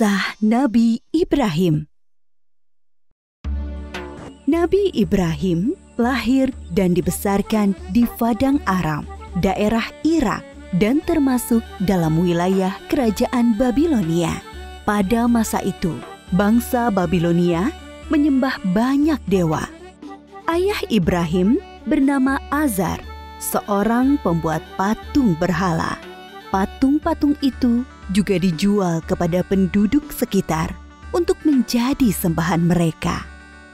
Kisah Nabi Ibrahim Nabi Ibrahim lahir dan dibesarkan di Padang Aram, daerah Irak, dan termasuk dalam wilayah kerajaan Babilonia. Pada masa itu, bangsa Babilonia menyembah banyak dewa. Ayah Ibrahim bernama Azar, seorang pembuat patung berhala. Patung-patung itu juga dijual kepada penduduk sekitar untuk menjadi sembahan mereka.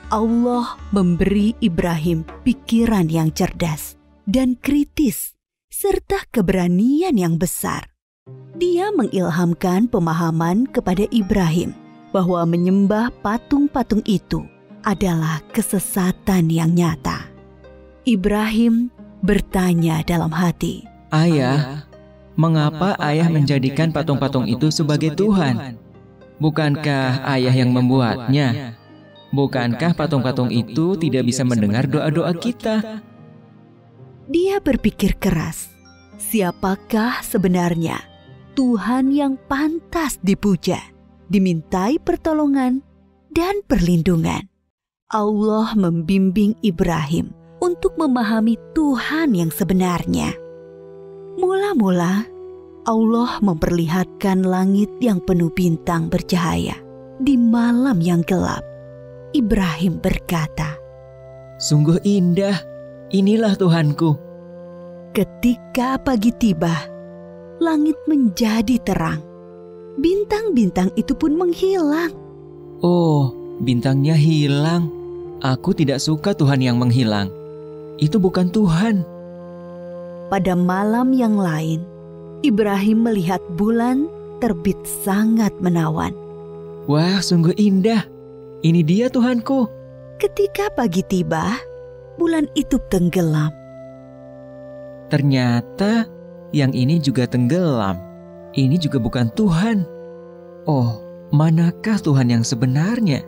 Allah memberi Ibrahim pikiran yang cerdas dan kritis, serta keberanian yang besar. Dia mengilhamkan pemahaman kepada Ibrahim bahwa menyembah patung-patung itu adalah kesesatan yang nyata. Ibrahim bertanya dalam hati, "Ayah, mengapa ayah menjadikan patung-patung itu sebagai Tuhan? Bukankah ayah yang membuatnya? Bukankah patung-patung itu tidak bisa mendengar doa-doa kita?" Dia berpikir keras, siapakah sebenarnya Tuhan yang pantas dipuja, dimintai pertolongan, dan perlindungan? Allah membimbing Ibrahim untuk memahami Tuhan yang sebenarnya. Mula-mula, Allah memperlihatkan langit yang penuh bintang bercahaya di malam yang gelap. Ibrahim berkata, "Sungguh indah, inilah Tuhanku." Ketika pagi tiba, langit menjadi terang. Bintang-bintang itu pun menghilang. Oh, bintangnya hilang. Aku tidak suka Tuhan yang menghilang. Itu bukan Tuhan. Pada malam yang lain, Ibrahim melihat bulan terbit sangat menawan. Wah, sungguh indah. Ini dia Tuhanku. Ketika pagi tiba, bulan itu tenggelam. Ternyata yang ini juga tenggelam. Ini juga bukan Tuhan. Oh, manakah Tuhan yang sebenarnya?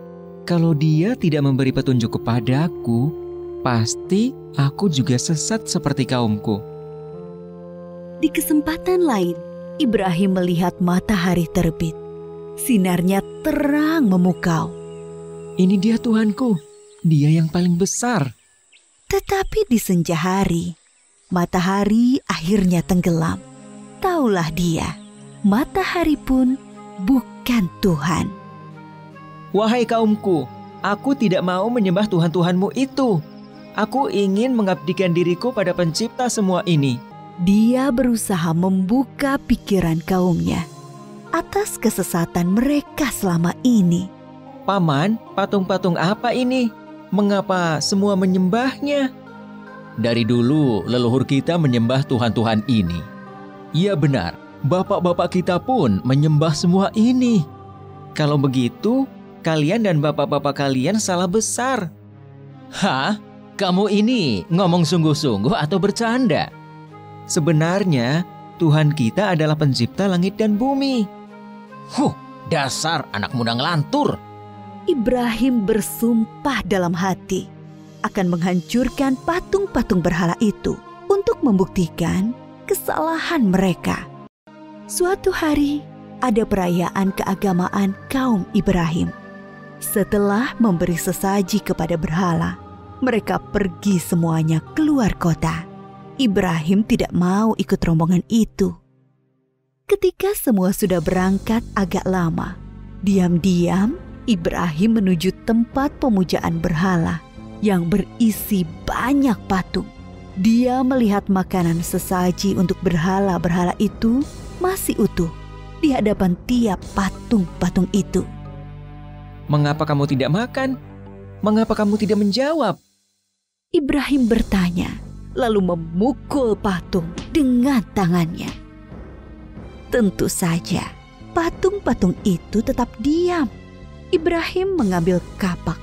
Kalau dia tidak memberi petunjuk kepadaku, pasti aku juga sesat seperti kaumku. Di kesempatan lain, Ibrahim melihat matahari terbit. Sinarnya terang memukau. Ini dia Tuhanku, dia yang paling besar. Tetapi di senja hari, matahari akhirnya tenggelam. Taulah dia, matahari pun bukan Tuhan. Wahai kaumku, aku tidak mau menyembah Tuhan-Tuhanmu itu. Aku ingin mengabdikan diriku pada pencipta semua ini. Dia berusaha membuka pikiran kaumnya atas kesesatan mereka selama ini. Paman, patung-patung apa ini? Mengapa semua menyembahnya? Dari dulu leluhur kita menyembah Tuhan-Tuhan ini. Iya benar, bapak-bapak kita pun menyembah semua ini. Kalau begitu, kalian dan bapak-bapak kalian salah besar. Hah? Kamu ini ngomong sungguh-sungguh atau bercanda? Sebenarnya, Tuhan kita adalah pencipta langit dan bumi. Huh, dasar anak muda ngelantur. Ibrahim bersumpah dalam hati akan menghancurkan patung-patung berhala itu untuk membuktikan kesalahan mereka. Suatu hari, ada perayaan keagamaan kaum Ibrahim. Setelah memberi sesaji kepada berhala, mereka pergi semuanya keluar kota. Ibrahim tidak mau ikut rombongan itu. Ketika semua sudah berangkat agak lama, diam-diam Ibrahim menuju tempat pemujaan berhala yang berisi banyak patung. Dia melihat makanan sesaji untuk berhala-berhala itu masih utuh di hadapan tiap patung-patung itu. Mengapa kamu tidak makan? Mengapa kamu tidak menjawab? Ibrahim bertanya, lalu memukul patung dengan tangannya. Tentu saja, patung-patung itu tetap diam. Ibrahim mengambil kapak,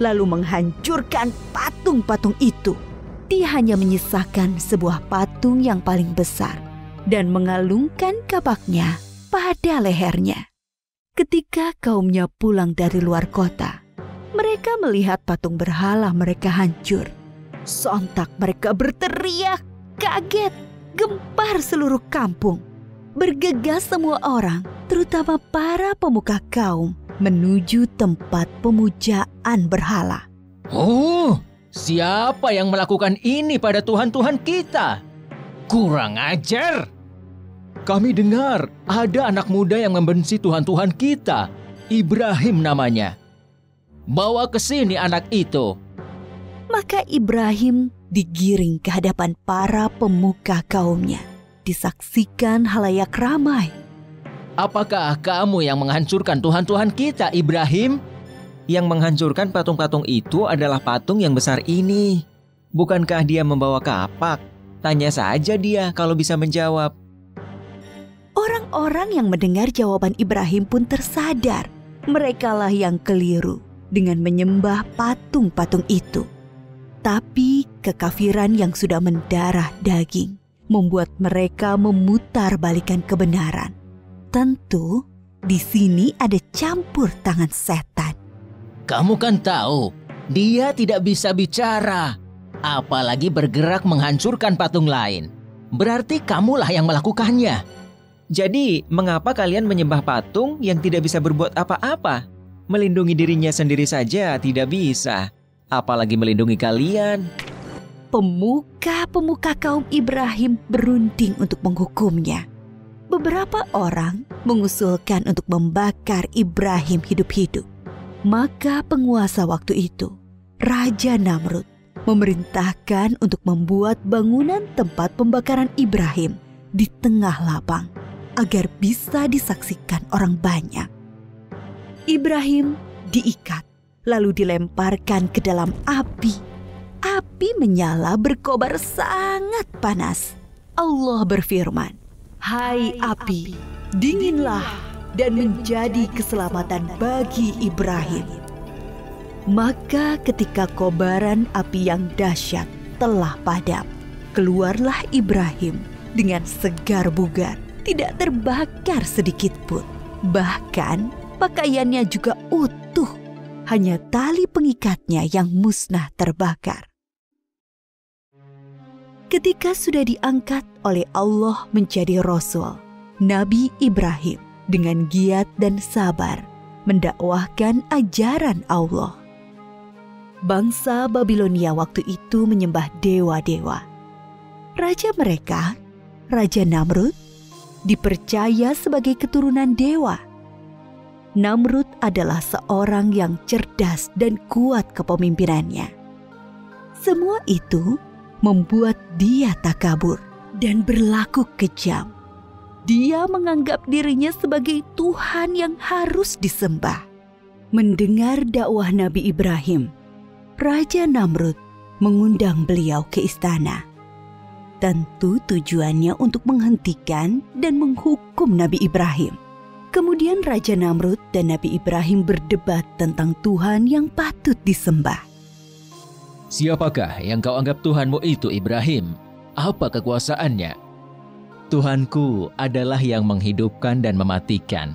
lalu menghancurkan patung-patung itu. Dia hanya menyisakan sebuah patung yang paling besar dan mengalungkan kapaknya pada lehernya. Ketika kaumnya pulang dari luar kota, mereka melihat patung berhala mereka hancur. Sontak mereka berteriak, kaget, gempar seluruh kampung. bergegas semua orang, terutama para pemuka kaum, menuju tempat pemujaan berhala. Oh, siapa yang melakukan ini pada Tuhan-Tuhan kita? Kurang ajar! Kami dengar ada anak muda yang membenci Tuhan-Tuhan kita. Ibrahim namanya. Bawa ke sini anak itu. Maka Ibrahim digiring ke hadapan para pemuka kaumnya. Disaksikan halayak ramai. Apakah kamu yang menghancurkan Tuhan-Tuhan kita, Ibrahim? Yang menghancurkan patung-patung itu adalah patung yang besar ini. Bukankah dia membawa kapak? Tanya saja dia kalau bisa menjawab. Orang-orang yang mendengar jawaban Ibrahim pun tersadar. Merekalah yang keliru dengan menyembah patung-patung itu. Tapi kekafiran yang sudah mendarah daging membuat mereka memutar balikan kebenaran. Tentu di sini ada campur tangan setan. Kamu kan tahu, dia tidak bisa bicara, apalagi bergerak menghancurkan patung lain. Berarti kamulah yang melakukannya. Jadi, mengapa kalian menyembah patung yang tidak bisa berbuat apa-apa? Melindungi dirinya sendiri saja tidak bisa apalagi melindungi kalian. Pemuka-pemuka kaum Ibrahim berunding untuk menghukumnya. Beberapa orang mengusulkan untuk membakar Ibrahim hidup-hidup. Maka penguasa waktu itu, Raja Namrud, memerintahkan untuk membuat bangunan tempat pembakaran Ibrahim di tengah lapang agar bisa disaksikan orang banyak. Ibrahim diikat lalu dilemparkan ke dalam api. Api menyala berkobar sangat panas. Allah berfirman, "Hai api, dinginlah dan menjadi keselamatan bagi Ibrahim." Maka ketika kobaran api yang dahsyat telah padam, keluarlah Ibrahim dengan segar bugar, tidak terbakar sedikit pun. Bahkan pakaiannya juga utuh hanya tali pengikatnya yang musnah terbakar. Ketika sudah diangkat oleh Allah menjadi rasul, Nabi Ibrahim dengan giat dan sabar mendakwahkan ajaran Allah. Bangsa Babilonia waktu itu menyembah dewa-dewa. Raja mereka, Raja Namrud, dipercaya sebagai keturunan dewa Namrud adalah seorang yang cerdas dan kuat kepemimpinannya. Semua itu membuat dia takabur dan berlaku kejam. Dia menganggap dirinya sebagai Tuhan yang harus disembah. Mendengar dakwah Nabi Ibrahim, Raja Namrud mengundang beliau ke istana. Tentu tujuannya untuk menghentikan dan menghukum Nabi Ibrahim. Kemudian Raja Namrud dan Nabi Ibrahim berdebat tentang Tuhan yang patut disembah. Siapakah yang kau anggap Tuhanmu itu Ibrahim? Apa kekuasaannya? Tuhanku adalah yang menghidupkan dan mematikan.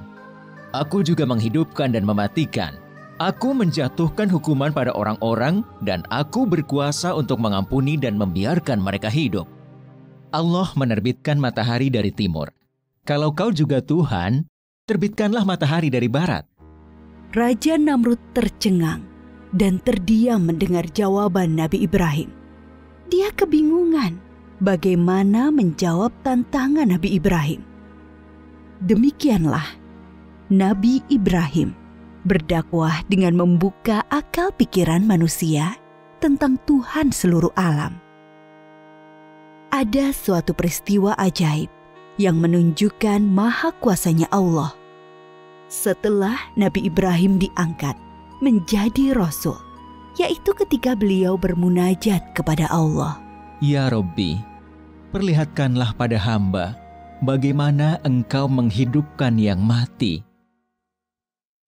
Aku juga menghidupkan dan mematikan. Aku menjatuhkan hukuman pada orang-orang dan aku berkuasa untuk mengampuni dan membiarkan mereka hidup. Allah menerbitkan matahari dari timur. Kalau kau juga Tuhan, terbitkanlah matahari dari barat. Raja Namrud tercengang dan terdiam mendengar jawaban Nabi Ibrahim. Dia kebingungan bagaimana menjawab tantangan Nabi Ibrahim. Demikianlah Nabi Ibrahim berdakwah dengan membuka akal pikiran manusia tentang Tuhan seluruh alam. Ada suatu peristiwa ajaib yang menunjukkan maha kuasanya Allah. Setelah Nabi Ibrahim diangkat menjadi rasul, yaitu ketika beliau bermunajat kepada Allah. Ya Robbi, perlihatkanlah pada hamba bagaimana engkau menghidupkan yang mati.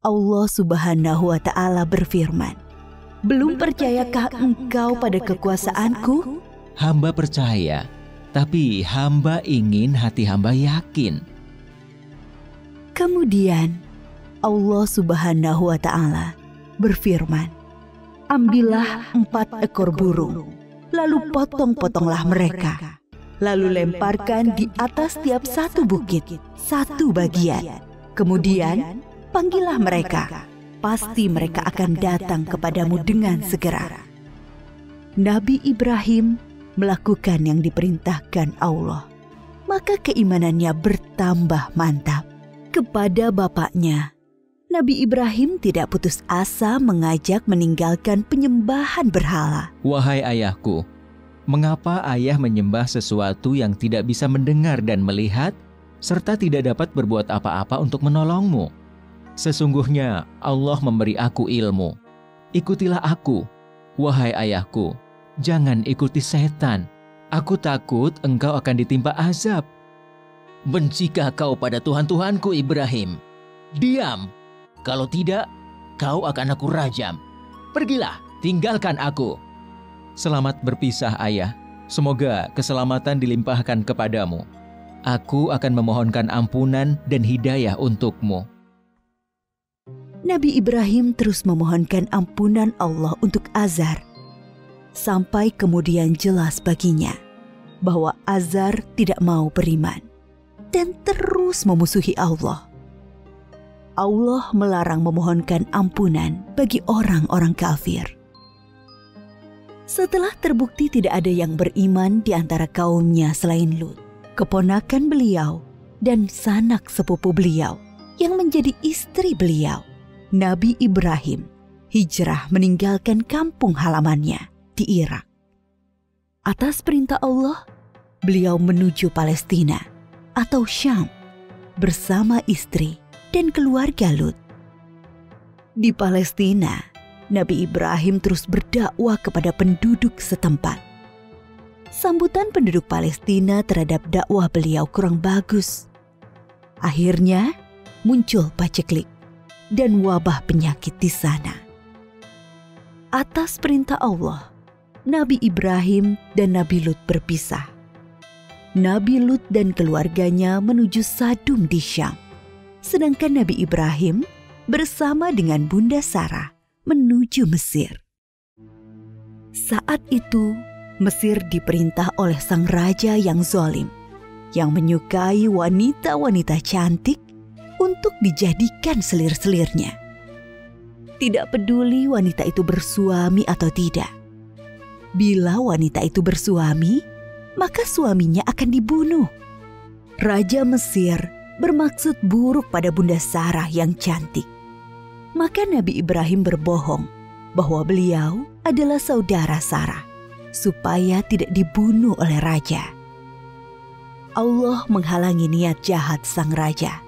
Allah subhanahu wa ta'ala berfirman, Belum percayakah engkau pada kekuasaanku? Hamba percaya, tapi hamba ingin hati hamba yakin. Kemudian Allah Subhanahu wa Ta'ala berfirman, "Ambillah empat ekor burung, lalu potong-potonglah mereka, lalu lemparkan di atas tiap satu bukit, satu bagian. Kemudian, panggillah mereka. Pasti mereka akan datang kepadamu dengan segera. Nabi Ibrahim melakukan yang diperintahkan Allah. Maka keimanannya bertambah mantap. Kepada bapaknya, Nabi Ibrahim tidak putus asa mengajak meninggalkan penyembahan berhala. Wahai ayahku, mengapa ayah menyembah sesuatu yang tidak bisa mendengar dan melihat, serta tidak dapat berbuat apa-apa untuk menolongmu? Sesungguhnya Allah memberi aku ilmu. Ikutilah aku, wahai ayahku. Jangan ikuti setan. Aku takut engkau akan ditimpa azab. Bencikah kau pada Tuhan-Tuhanku Ibrahim? Diam! Kalau tidak, kau akan aku rajam. Pergilah, tinggalkan aku. Selamat berpisah ayah. Semoga keselamatan dilimpahkan kepadamu. Aku akan memohonkan ampunan dan hidayah untukmu. Nabi Ibrahim terus memohonkan ampunan Allah untuk Azar. Sampai kemudian jelas baginya bahwa Azar tidak mau beriman dan terus memusuhi Allah. Allah melarang memohonkan ampunan bagi orang-orang kafir. Setelah terbukti tidak ada yang beriman di antara kaumnya selain Lut, keponakan beliau dan sanak sepupu beliau yang menjadi istri beliau, Nabi Ibrahim, hijrah meninggalkan kampung halamannya di Irak. Atas perintah Allah, beliau menuju Palestina atau Syam bersama istri dan keluarga Lut. Di Palestina, Nabi Ibrahim terus berdakwah kepada penduduk setempat. Sambutan penduduk Palestina terhadap dakwah beliau kurang bagus. Akhirnya muncul paceklik dan wabah penyakit di sana. Atas perintah Allah, Nabi Ibrahim dan Nabi Lut berpisah. Nabi Lut dan keluarganya menuju Sadum di Syam. Sedangkan Nabi Ibrahim bersama dengan Bunda Sarah menuju Mesir. Saat itu, Mesir diperintah oleh sang raja yang zolim, yang menyukai wanita-wanita cantik untuk dijadikan selir-selirnya. Tidak peduli wanita itu bersuami atau tidak. Bila wanita itu bersuami, maka suaminya akan dibunuh. Raja Mesir bermaksud buruk pada Bunda Sarah yang cantik maka Nabi Ibrahim berbohong bahwa beliau adalah saudara Sarah, supaya tidak dibunuh oleh raja. Allah menghalangi niat jahat sang raja.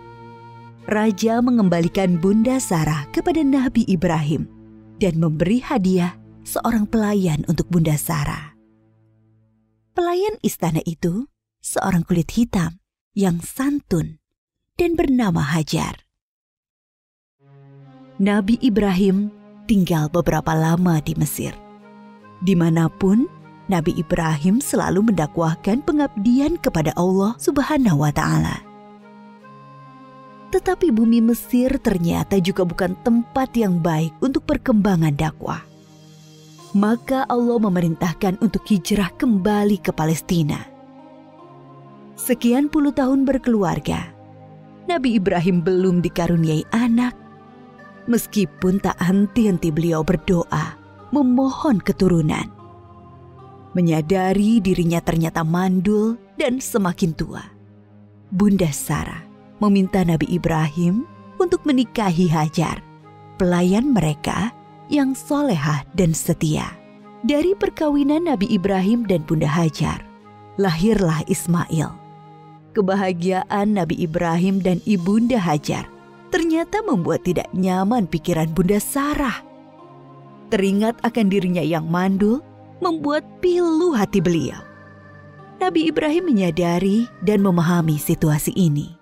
Raja mengembalikan Bunda Sarah kepada Nabi Ibrahim dan memberi hadiah seorang pelayan untuk Bunda Sarah. Pelayan istana itu seorang kulit hitam yang santun dan bernama Hajar. Nabi Ibrahim tinggal beberapa lama di Mesir. Di mana pun, Nabi Ibrahim selalu mendakwahkan pengabdian kepada Allah Subhanahu wa Ta'ala. Tetapi bumi Mesir ternyata juga bukan tempat yang baik untuk perkembangan dakwah. Maka Allah memerintahkan untuk hijrah kembali ke Palestina. Sekian puluh tahun berkeluarga, Nabi Ibrahim belum dikaruniai anak meskipun tak henti-henti beliau berdoa, memohon keturunan. Menyadari dirinya ternyata mandul dan semakin tua. Bunda Sarah meminta Nabi Ibrahim untuk menikahi Hajar, pelayan mereka yang solehah dan setia. Dari perkawinan Nabi Ibrahim dan Bunda Hajar, lahirlah Ismail. Kebahagiaan Nabi Ibrahim dan Ibunda Hajar ternyata membuat tidak nyaman pikiran Bunda Sarah. Teringat akan dirinya yang mandul, membuat pilu hati beliau. Nabi Ibrahim menyadari dan memahami situasi ini.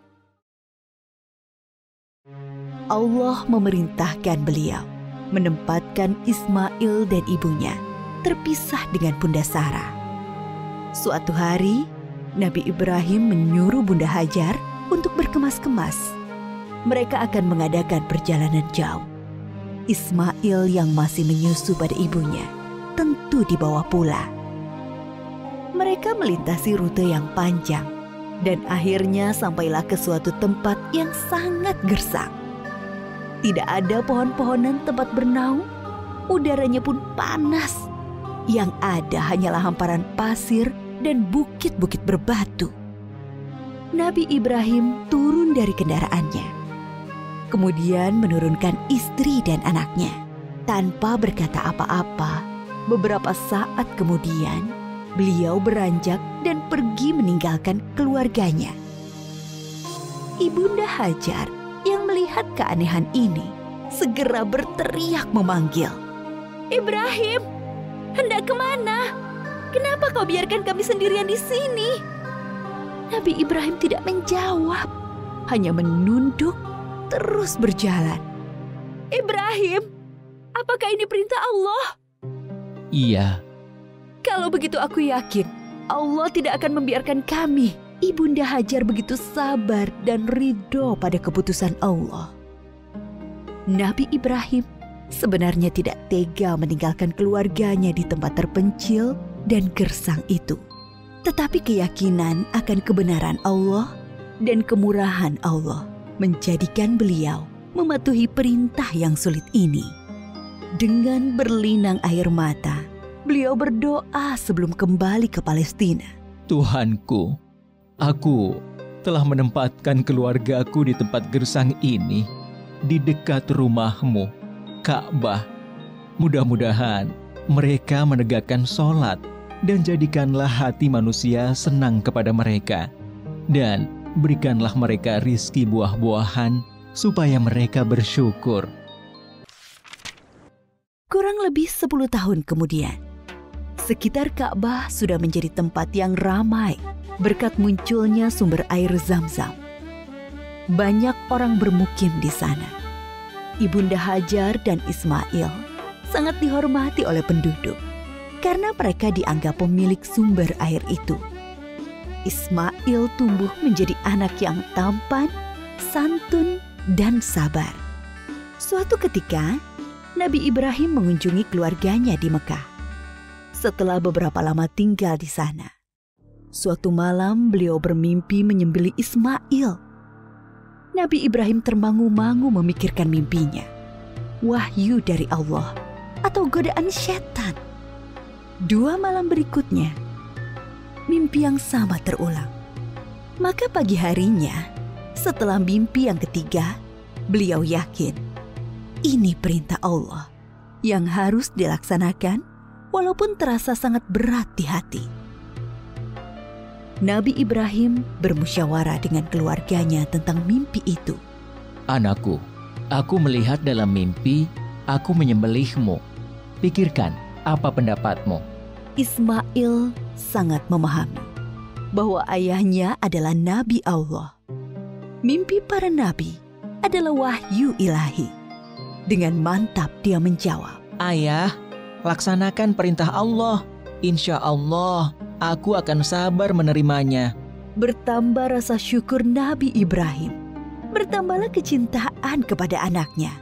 Allah memerintahkan beliau menempatkan Ismail dan ibunya terpisah dengan Bunda Sarah. Suatu hari, Nabi Ibrahim menyuruh Bunda Hajar untuk berkemas-kemas mereka akan mengadakan perjalanan jauh. Ismail yang masih menyusu pada ibunya tentu dibawa pula. Mereka melintasi rute yang panjang dan akhirnya sampailah ke suatu tempat yang sangat gersang. Tidak ada pohon-pohonan tempat bernaung, udaranya pun panas. Yang ada hanyalah hamparan pasir dan bukit-bukit berbatu. Nabi Ibrahim turun dari kendaraannya. Kemudian menurunkan istri dan anaknya. Tanpa berkata apa-apa, beberapa saat kemudian beliau beranjak dan pergi meninggalkan keluarganya. Ibunda Hajar melihat keanehan ini segera berteriak memanggil. Ibrahim, hendak ke mana? Kenapa kau biarkan kami sendirian di sini? Nabi Ibrahim tidak menjawab, hanya menunduk terus berjalan. Ibrahim, apakah ini perintah Allah? Iya. Kalau begitu aku yakin Allah tidak akan membiarkan kami. Ibunda Hajar begitu sabar dan ridho pada keputusan Allah. Nabi Ibrahim sebenarnya tidak tega meninggalkan keluarganya di tempat terpencil dan gersang itu. Tetapi keyakinan akan kebenaran Allah dan kemurahan Allah menjadikan beliau mematuhi perintah yang sulit ini. Dengan berlinang air mata, beliau berdoa sebelum kembali ke Palestina. Tuhanku, aku telah menempatkan keluargaku di tempat gersang ini, di dekat rumahmu, Ka'bah. Mudah-mudahan mereka menegakkan sholat dan jadikanlah hati manusia senang kepada mereka. Dan berikanlah mereka rizki buah-buahan supaya mereka bersyukur. Kurang lebih 10 tahun kemudian, Sekitar Ka'bah sudah menjadi tempat yang ramai berkat munculnya sumber air Zam-Zam. Banyak orang bermukim di sana. Ibunda Hajar dan Ismail sangat dihormati oleh penduduk karena mereka dianggap pemilik sumber air itu. Ismail tumbuh menjadi anak yang tampan, santun, dan sabar. Suatu ketika, Nabi Ibrahim mengunjungi keluarganya di Mekah setelah beberapa lama tinggal di sana. Suatu malam beliau bermimpi menyembeli Ismail. Nabi Ibrahim termangu-mangu memikirkan mimpinya. Wahyu dari Allah atau godaan setan. Dua malam berikutnya, mimpi yang sama terulang. Maka pagi harinya, setelah mimpi yang ketiga, beliau yakin ini perintah Allah yang harus dilaksanakan walaupun terasa sangat berat di hati. Nabi Ibrahim bermusyawarah dengan keluarganya tentang mimpi itu. Anakku, aku melihat dalam mimpi aku menyembelihmu. Pikirkan apa pendapatmu. Ismail sangat memahami bahwa ayahnya adalah nabi Allah. Mimpi para nabi adalah wahyu ilahi. Dengan mantap dia menjawab, "Ayah, laksanakan perintah Allah. Insya Allah, aku akan sabar menerimanya. Bertambah rasa syukur Nabi Ibrahim. Bertambahlah kecintaan kepada anaknya.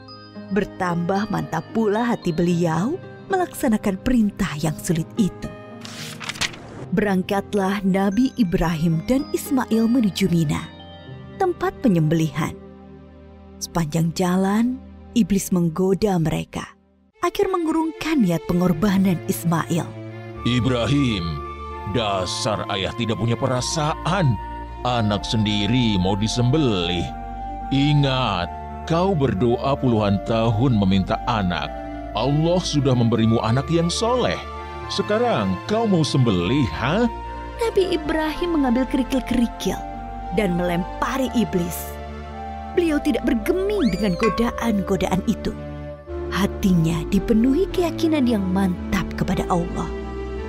Bertambah mantap pula hati beliau melaksanakan perintah yang sulit itu. Berangkatlah Nabi Ibrahim dan Ismail menuju Mina, tempat penyembelihan. Sepanjang jalan, iblis menggoda mereka akhir mengurungkan niat pengorbanan Ismail. Ibrahim, dasar ayah tidak punya perasaan. Anak sendiri mau disembelih. Ingat, kau berdoa puluhan tahun meminta anak. Allah sudah memberimu anak yang soleh. Sekarang kau mau sembelih, ha? Nabi Ibrahim mengambil kerikil-kerikil dan melempari iblis. Beliau tidak bergeming dengan godaan-godaan itu hatinya dipenuhi keyakinan yang mantap kepada Allah.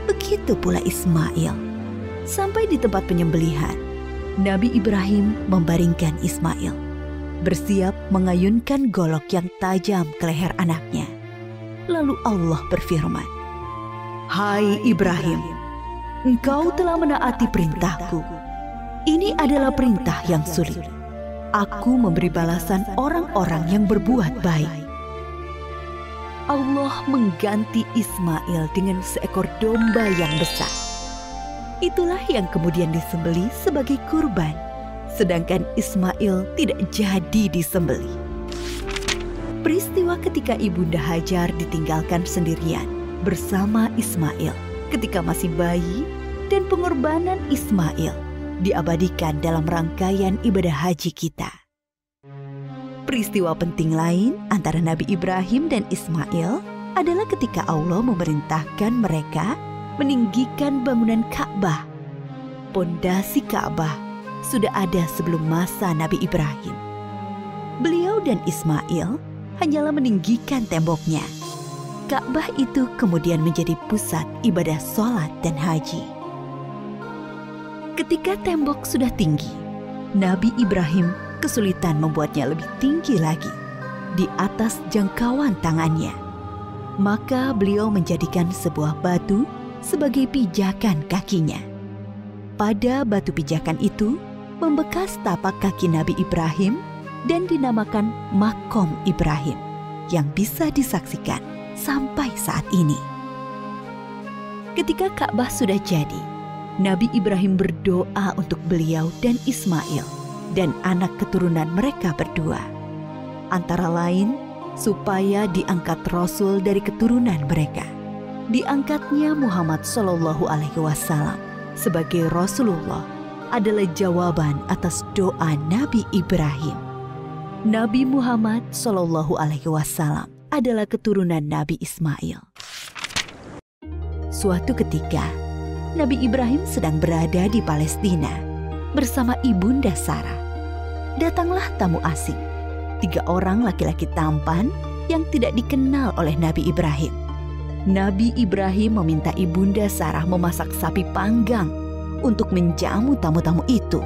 Begitu pula Ismail. Sampai di tempat penyembelihan, Nabi Ibrahim membaringkan Ismail, bersiap mengayunkan golok yang tajam ke leher anaknya. Lalu Allah berfirman, Hai Ibrahim, engkau telah menaati perintahku. Ini adalah perintah yang sulit. Aku memberi balasan orang-orang yang berbuat baik Allah mengganti Ismail dengan seekor domba yang besar. Itulah yang kemudian disembeli sebagai kurban, sedangkan Ismail tidak jadi disembeli. Peristiwa ketika Ibunda Hajar ditinggalkan sendirian bersama Ismail ketika masih bayi dan pengorbanan Ismail diabadikan dalam rangkaian ibadah haji kita. Peristiwa penting lain antara Nabi Ibrahim dan Ismail adalah ketika Allah memerintahkan mereka meninggikan bangunan Ka'bah. Pondasi Ka'bah sudah ada sebelum masa Nabi Ibrahim. Beliau dan Ismail hanyalah meninggikan temboknya. Ka'bah itu kemudian menjadi pusat ibadah sholat dan haji. Ketika tembok sudah tinggi, Nabi Ibrahim kesulitan membuatnya lebih tinggi lagi di atas jangkauan tangannya. Maka beliau menjadikan sebuah batu sebagai pijakan kakinya. Pada batu pijakan itu membekas tapak kaki Nabi Ibrahim dan dinamakan Makom Ibrahim yang bisa disaksikan sampai saat ini. Ketika Ka'bah sudah jadi, Nabi Ibrahim berdoa untuk beliau dan Ismail dan anak keturunan mereka berdua. Antara lain, supaya diangkat Rasul dari keturunan mereka. Diangkatnya Muhammad Shallallahu Alaihi Wasallam sebagai Rasulullah adalah jawaban atas doa Nabi Ibrahim. Nabi Muhammad Shallallahu Alaihi Wasallam adalah keturunan Nabi Ismail. Suatu ketika, Nabi Ibrahim sedang berada di Palestina bersama ibunda Sarah. Datanglah tamu asing, tiga orang laki-laki tampan yang tidak dikenal oleh Nabi Ibrahim. Nabi Ibrahim meminta ibunda Sarah memasak sapi panggang untuk menjamu tamu-tamu itu.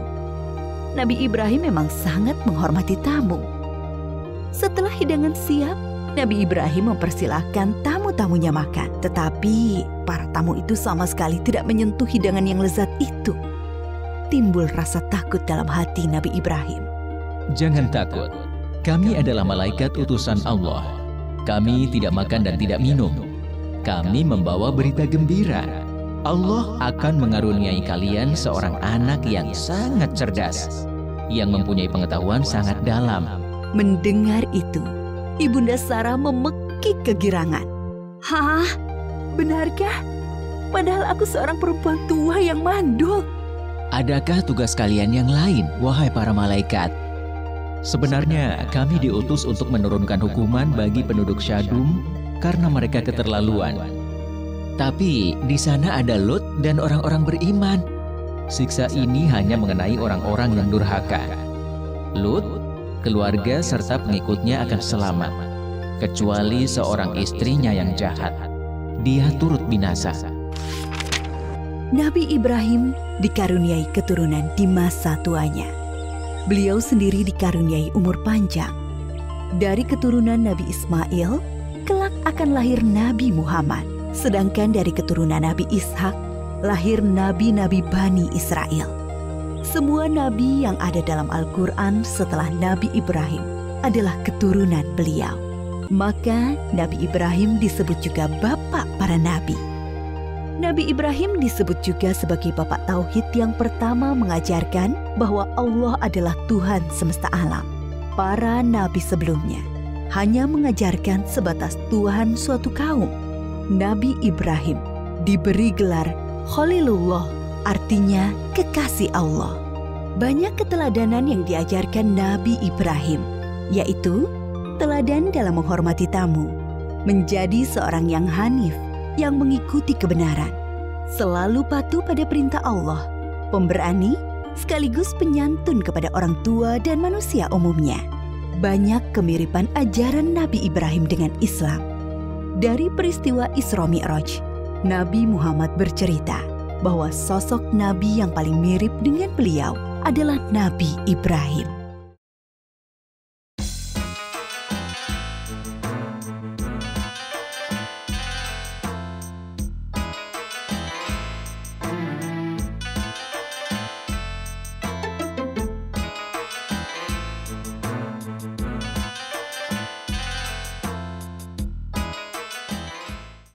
Nabi Ibrahim memang sangat menghormati tamu. Setelah hidangan siap, Nabi Ibrahim mempersilahkan tamu-tamunya makan, tetapi para tamu itu sama sekali tidak menyentuh hidangan yang lezat itu. Timbul rasa takut dalam hati Nabi Ibrahim. Jangan takut, kami adalah malaikat utusan Allah. Kami tidak makan dan tidak minum. Kami membawa berita gembira. Allah akan mengaruniai kalian seorang anak yang sangat cerdas, yang mempunyai pengetahuan sangat dalam. Mendengar itu, Ibunda Sarah memekik kegirangan. Hah? Benarkah? Padahal aku seorang perempuan tua yang mandul. Adakah tugas kalian yang lain, wahai para malaikat? Sebenarnya kami diutus untuk menurunkan hukuman bagi penduduk Syadum karena mereka keterlaluan. Tapi di sana ada Lot dan orang-orang beriman. Siksa ini hanya mengenai orang-orang yang durhaka. Lut keluarga serta pengikutnya akan selamat, kecuali seorang istrinya yang jahat. Dia turut binasa. Nabi Ibrahim dikaruniai keturunan di masa tuanya. Beliau sendiri dikaruniai umur panjang. Dari keturunan Nabi Ismail, kelak akan lahir Nabi Muhammad. Sedangkan dari keturunan Nabi Ishak, lahir nabi-nabi Bani Israel. Semua nabi yang ada dalam Al-Quran setelah Nabi Ibrahim adalah keturunan beliau. Maka Nabi Ibrahim disebut juga bapak para nabi. Nabi Ibrahim disebut juga sebagai bapak tauhid yang pertama mengajarkan bahwa Allah adalah Tuhan semesta alam. Para nabi sebelumnya hanya mengajarkan sebatas Tuhan suatu kaum. Nabi Ibrahim diberi gelar Khalilullah artinya kekasih Allah. Banyak keteladanan yang diajarkan Nabi Ibrahim, yaitu teladan dalam menghormati tamu, menjadi seorang yang hanif, yang mengikuti kebenaran, selalu patuh pada perintah Allah, pemberani, sekaligus penyantun kepada orang tua dan manusia umumnya. Banyak kemiripan ajaran Nabi Ibrahim dengan Islam. Dari peristiwa Isra Mi'raj, Nabi Muhammad bercerita, bahwa sosok nabi yang paling mirip dengan beliau adalah Nabi Ibrahim.